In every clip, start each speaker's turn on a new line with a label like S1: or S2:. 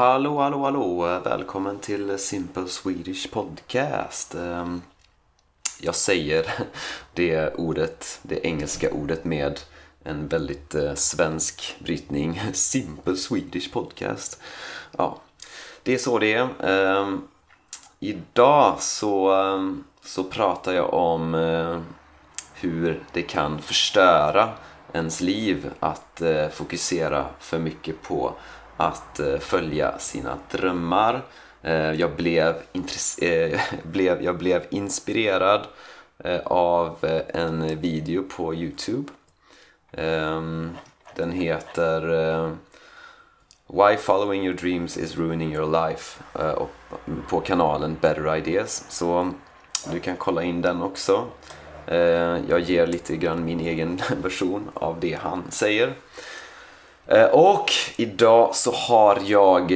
S1: Hallå, hallå, hallå! Välkommen till Simple Swedish Podcast. Ehm, jag säger det ordet, det engelska ordet med en väldigt eh, svensk brytning. Simple Swedish Podcast. Ja, det är så det är. Ehm, idag så, ehm, så pratar jag om eh, hur det kan förstöra ens liv att eh, fokusera för mycket på att eh, följa sina drömmar. Eh, jag, blev intress- eh, blev, jag blev inspirerad eh, av eh, en video på Youtube. Ehm, den heter eh, Why following your dreams is ruining your life eh, och på kanalen Better Ideas. Så du kan kolla in den också. Eh, jag ger lite grann min egen version av det han säger. Eh, och idag så har jag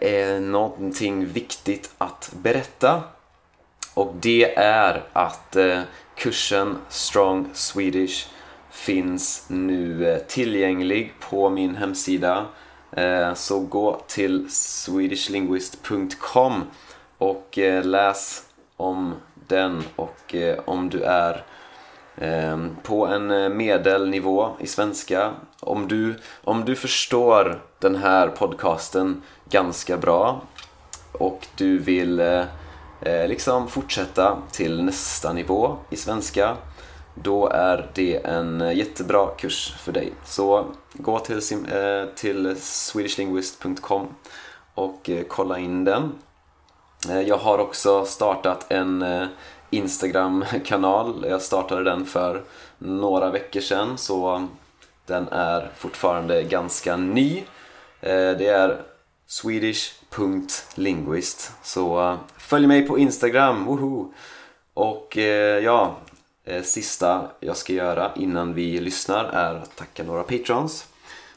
S1: eh, någonting viktigt att berätta. Och det är att kursen Strong Swedish finns nu tillgänglig på min hemsida. Så gå till swedishlinguist.com och läs om den och eh, om du är ehm, på en eh, medelnivå i svenska. Om du, om du förstår den här podcasten ganska bra och du vill eh, eh liksom fortsätta till nästa nivå i svenska då är det en jättebra kurs för dig. Så gå till, eh, till swedishlinguist.com och kolla in den. Eh, jag har också startat en eh, Instagram-kanal. Jag startade den för några veckor sedan så den är fortfarande ganska ny. Eh, det är swedish.linguist så följ mig på Instagram, woho! Och ja, sista jag ska göra innan vi lyssnar är att tacka några patrons.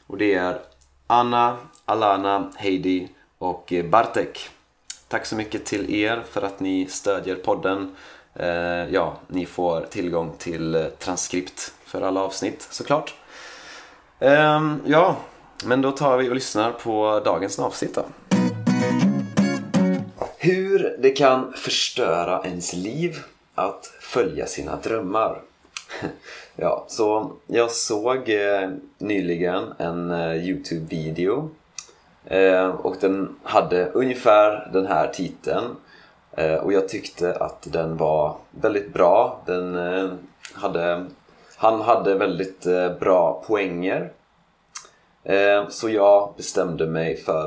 S1: Och det är Anna, Alana, Heidi och Bartek. Tack så mycket till er för att ni stödjer podden. Eh, ja, ni får tillgång till eh, transkript för alla avsnitt såklart. Ehm, ja, men då tar vi och lyssnar på dagens avsnitt då. Hur det kan förstöra ens liv att följa sina drömmar. Ja, så jag såg eh, nyligen en Youtube-video Eh, och den hade ungefär den här titeln eh, och jag tyckte att den var väldigt bra. Den eh, hade, han hade väldigt bra poänger Så jag bestämde mig för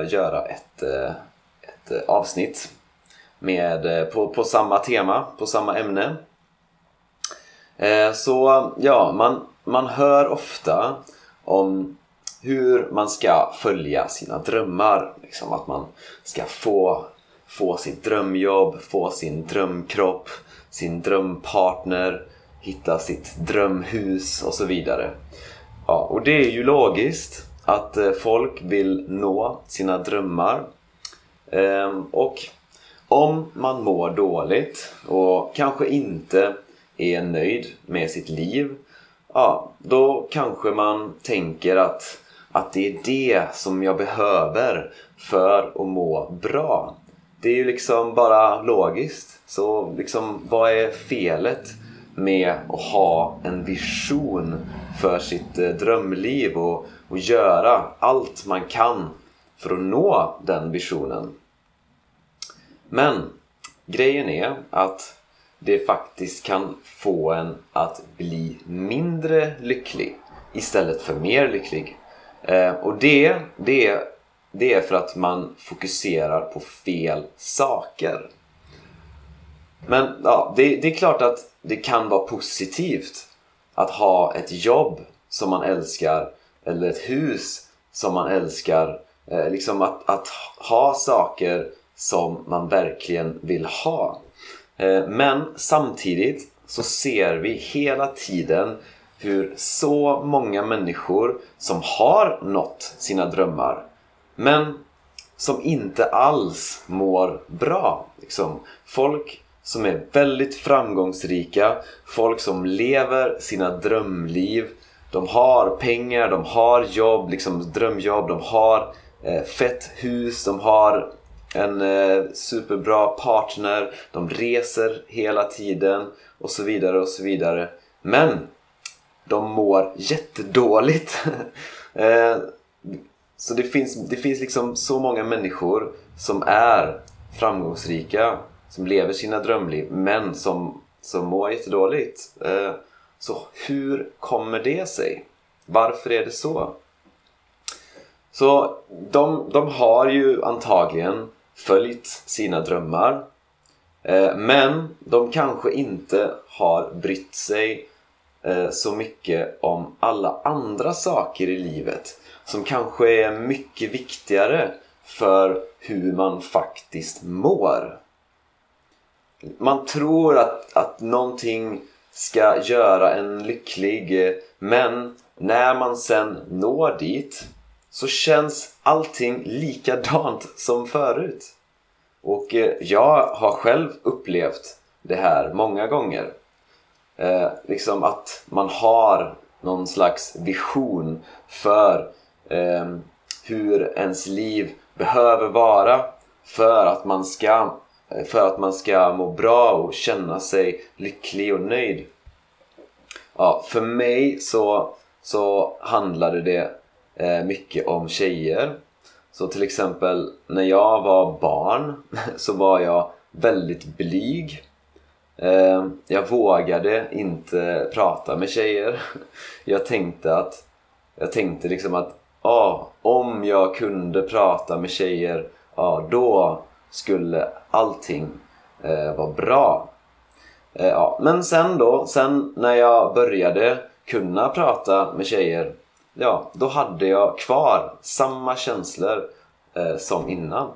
S1: att göra ett, ett avsnitt med, på, på samma tema, på samma ämne. Så ja, man, man hör ofta om hur man ska följa sina drömmar. Liksom att man ska få, få sitt drömjobb, få sin drömkropp, sin drömpartner, hitta sitt drömhus och så vidare. Ja, och det är ju logiskt att eh, folk vill nå sina drömmar. Ehm, och om man mår dåligt och kanske inte är nöjd med sitt liv Ja, då kanske man tänker att, att det är det som jag behöver för att må bra. Det är ju liksom bara logiskt. Så liksom, vad är felet med att ha en vision för sitt eh, drömliv och, och göra allt man kan för att nå den visionen? Men grejen är att det faktiskt kan få en att bli mindre lycklig istället för mer lycklig. Eh, och det, det, det är för att man fokuserar på fel saker. Men ja, det, det är klart att det kan vara positivt att ha ett jobb som man älskar eller ett hus som man älskar. Eh, liksom att, att ha saker som man verkligen vill ha. Eh, Men samtidigt så ser vi hela tiden hur så många människor som har nått sina drömmar men som inte alls mår bra. Liksom. Folk som är väldigt framgångsrika, folk som lever sina drömliv. De har pengar, de har jobb, liksom drömjobb, de har eh, fett hus, de har en eh, superbra partner, de reser hela tiden och så vidare och så vidare. Men de mår jättedåligt. Eh, så det finns, det finns liksom så många människor som är framgångsrika, som lever sina drömliv, men som, som mår jättedåligt. Eh, så hur kommer det sig? Varför är det så? Så de, de har ju antagligen följt sina drömmar eh, men de kanske inte har brytt sig Eh, så mycket om alla andra saker i livet som kanske är mycket viktigare för hur man faktiskt mår. Man tror att, att någonting ska göra en lycklig men när man sen når dit så känns allting likadant som förut. Och eh, jag har själv upplevt det här många gånger. Eh, liksom att man har någon slags vision för eh, hur ens liv behöver vara för att man ska eh, för att man ska må bra och känna sig lycklig och nöjd. Ja, för mig så, så handlade det eh, mycket om tjejer. Så till exempel när jag var barn så var jag väldigt blyg. Ehm, jag vågade inte prata med tjejer. Jag tänkte att jag tänkte liksom att ah, om jag kunde prata med tjejer, ah, då skulle allting eh, vara bra. Eh, ja. Men sen då, sen när jag började kunna prata med tjejer ja, då hade jag kvar samma känslor eh, som innan.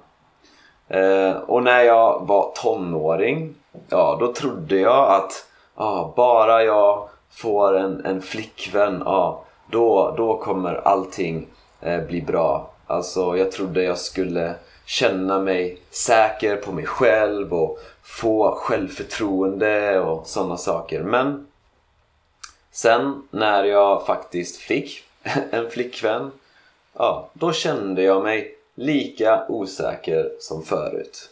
S1: Eh, och när jag var tonåring, ja då trodde jag att ah, bara jag får en, en flickvän, ah, då, då kommer allting eh, bli bra. Alltså jag trodde jag skulle känna mig säker på mig själv och få självförtroende och sådana saker. Men sen när jag faktiskt fick en flickvän, ja, då kände jag mig lika osäker som förut.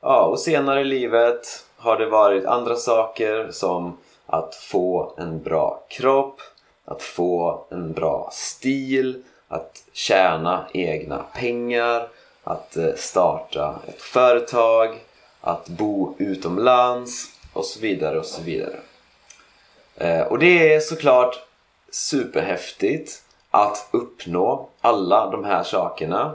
S1: Ja, och senare i livet har det varit andra saker som att få en bra kropp, att få en bra stil, att tjäna egna pengar, att eh, starta ett företag, att bo utomlands och så vidare och så vidare. Eh, och det är såklart superhäftigt att uppnå alla de här sakerna.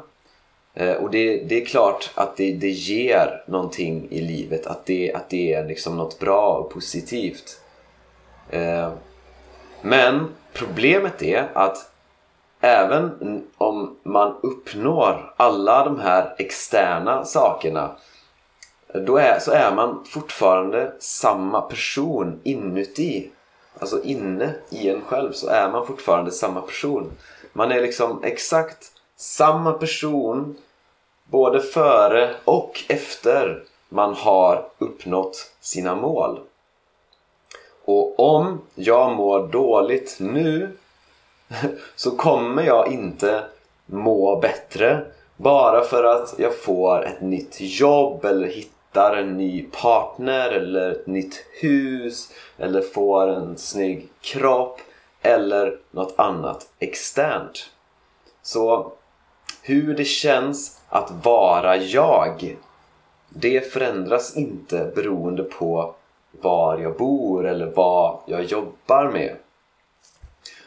S1: Eh, och det, det, är klart att det, det ger någonting i livet, att det, att det är liksom något bra och positivt. Eh, men problemet är att även om man uppnår alla de här externa sakerna då är, så är man fortfarande samma person inuti alltså inne i en själv så är man fortfarande samma person. Man är liksom exakt samma person både före och efter man har uppnått sina mål. Och om jag mår dåligt nu så kommer jag inte må bättre bara för att jag får ett nytt jobb eller hittar hittar en ny partner eller ett nytt hus eller får en snygg kropp eller något annat externt. Så hur det känns att vara jag det förändras inte beroende på var jag bor eller vad jag jobbar med.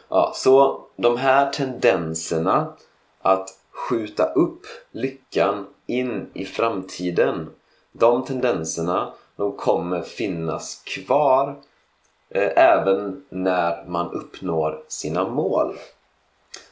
S1: Ja, så de här tendenserna att skjuta upp lyckan in i framtiden de tendenserna de kommer finnas kvar eh, även när man uppnår sina mål.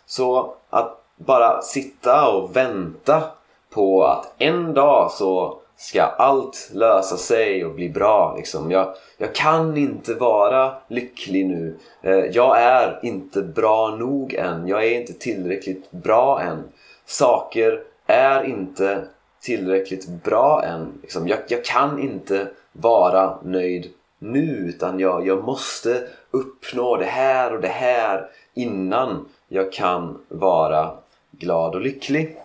S1: Så att bara sitta och vänta på att en dag så ska allt lösa sig och bli bra. Liksom. Jag, jag kan inte vara lycklig nu. Eh, jag är inte bra nog än. Jag är inte tillräckligt bra än. Saker är inte tillräckligt bra än. Liksom, jag, jag kan inte vara nöjd nu utan jag, jag måste uppnå det här och det här innan jag kan vara glad och lycklig.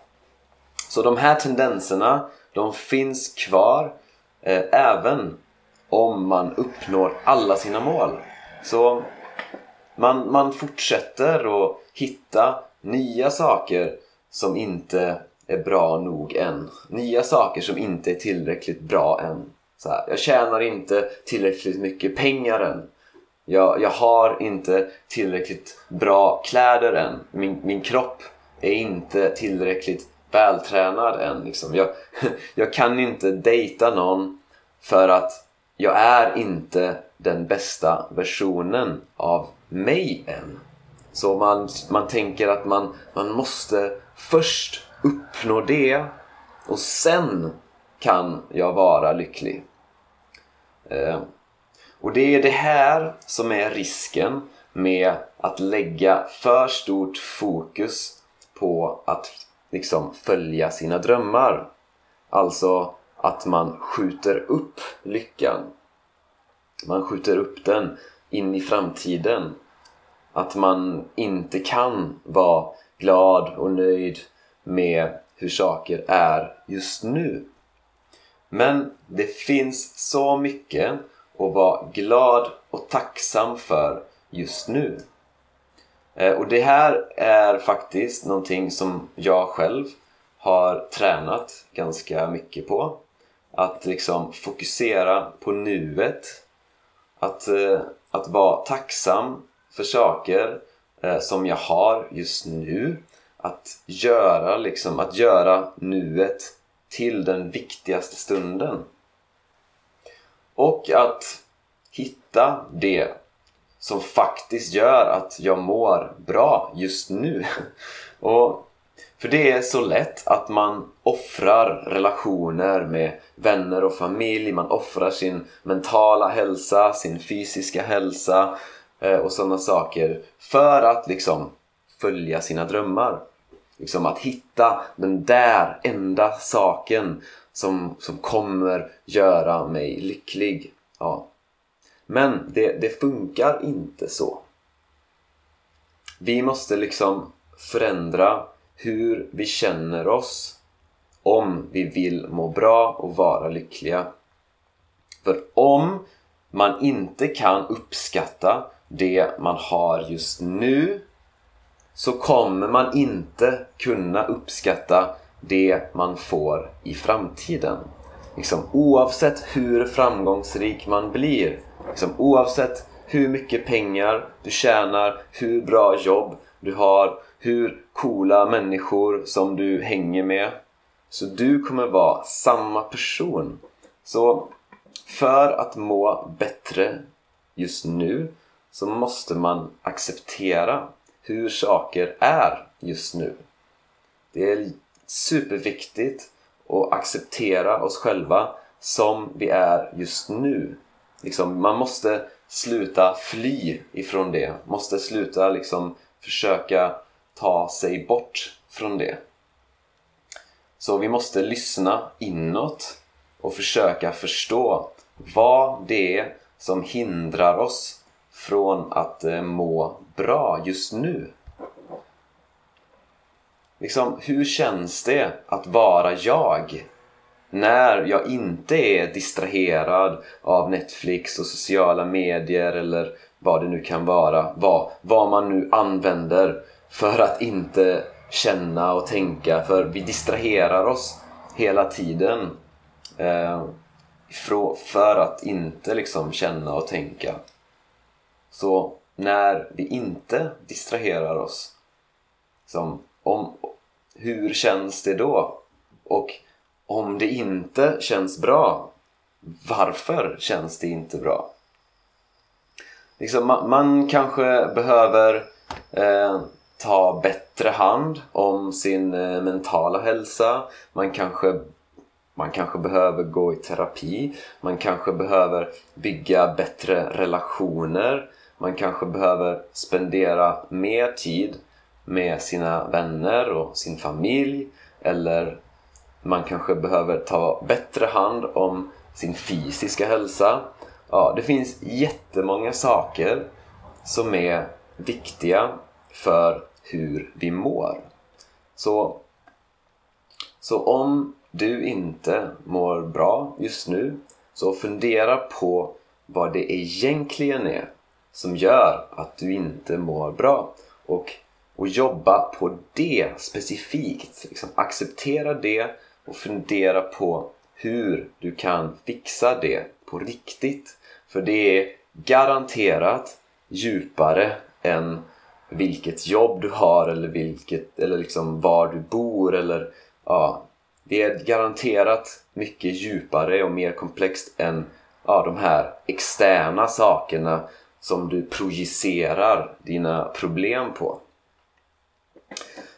S1: Så de här tendenserna, de finns kvar eh, även om man uppnår alla sina mål. Så man, man fortsätter att hitta nya saker som inte är bra nog än. Nya saker som inte är tillräckligt bra än. Så här, jag tjänar inte tillräckligt mycket pengar än. Jag, jag har inte tillräckligt bra kläder än. Min, min kropp är inte tillräckligt vältränad än. Liksom. Jag, jag kan inte dejta någon för att jag är inte den bästa versionen av mig än. Så man, man tänker att man, man måste först uppnå det och sen kan jag vara lycklig. Eh, och det är det här som är risken med att lägga för stort fokus på att liksom följa sina drömmar. Alltså att man skjuter upp lyckan. Man skjuter upp den in i framtiden. Att man inte kan vara glad och nöjd med hur saker är just nu. Men det finns så mycket att vara glad och tacksam för just nu. Eh, och det här är faktiskt någonting som jag själv har tränat ganska mycket på. Att liksom fokusera på nuet. Att, eh, att vara tacksam för saker eh, som jag har just nu. Att göra, liksom, att göra nuet till den viktigaste stunden. Och att hitta det som faktiskt gör att jag mår bra just nu. Och för det är så lätt att man offrar relationer med vänner och familj, man offrar sin mentala hälsa, sin fysiska hälsa eh, och sådana saker för att liksom följa sina drömmar. Liksom att hitta den där enda saken som, som kommer göra mig lycklig. Ja. Men det, det funkar inte så. Vi måste liksom förändra hur vi känner oss om vi vill må bra och vara lyckliga. För om man inte kan uppskatta det man har just nu så kommer man inte kunna uppskatta det man får i framtiden. Liksom, oavsett hur framgångsrik man blir, liksom, oavsett hur mycket pengar du tjänar, hur bra jobb du har, hur coola människor som du hänger med. Så du kommer vara samma person. Så för att må bättre just nu så måste man acceptera hur saker är just nu. Det är superviktigt att acceptera oss själva som vi är just nu. Liksom, man måste sluta fly ifrån det. Måste sluta liksom försöka ta sig bort från det. Så vi måste lyssna inåt och försöka förstå vad det är som hindrar oss från att eh, må bra just nu. Liksom, hur känns det att vara jag? När jag inte är distraherad av Netflix och sociala medier eller vad det nu kan vara. Vad, vad man nu använder för att inte känna och tänka. För vi distraherar oss hela tiden. Eh, för att inte liksom känna och tänka. Så när vi inte distraherar oss, som om, hur känns det då? Och om det inte känns bra, varför känns det inte bra? Liksom, man, man kanske behöver eh, ta bättre hand om sin eh, mentala hälsa. Man kanske, man kanske behöver gå i terapi. Man kanske behöver bygga bättre relationer. Man kanske behöver spendera mer tid med sina vänner och sin familj. Eller man kanske behöver ta bättre hand om sin fysiska hälsa. Ja, det finns jättemånga saker som är viktiga för hur vi mår. Så, så om du inte mår bra just nu så fundera på vad det egentligen är som gör att du inte mår bra och, och jobba på det specifikt. Liksom acceptera det och fundera på hur du kan fixa det på riktigt. För det är garanterat djupare än vilket jobb du har eller, vilket, eller liksom var du bor eller ja, det är garanterat mycket djupare och mer komplext än ja, de här externa sakerna som du projicerar dina problem på.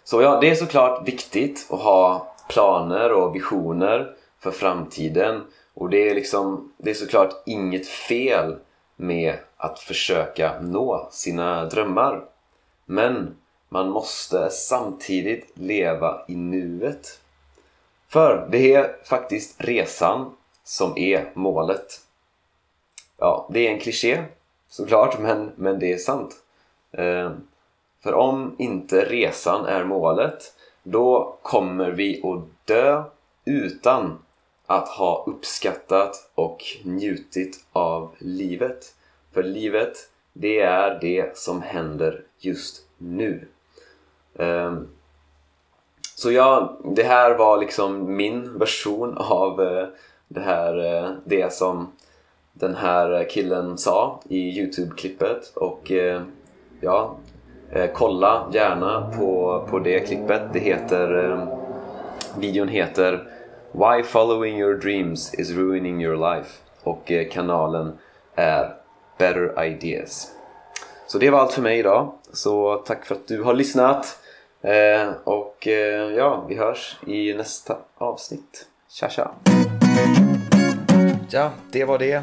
S1: Så ja, det är såklart viktigt att ha planer och visioner för framtiden och det är liksom, det är såklart inget fel med att försöka nå sina drömmar. Men man måste samtidigt leva i nuet. För det är faktiskt resan som är målet. Ja, det är en kliché såklart, men, men det är sant. Eh, för om inte resan är målet, då kommer vi att dö utan att ha uppskattat och njutit av livet. För livet, det är det som händer just nu. Um, så ja, det här var liksom min version av uh, det här, uh, det som den här killen sa i Youtube-klippet och eh, ja, eh, kolla gärna på, på det klippet. Det heter, eh, videon heter Why following your dreams is ruining your life och kanalen är Better Ideas. Så det var allt för mig idag. Så tack för att du har lyssnat. Eh, och eh, ja, vi hörs i nästa avsnitt. Tja tja! Ja, det var det.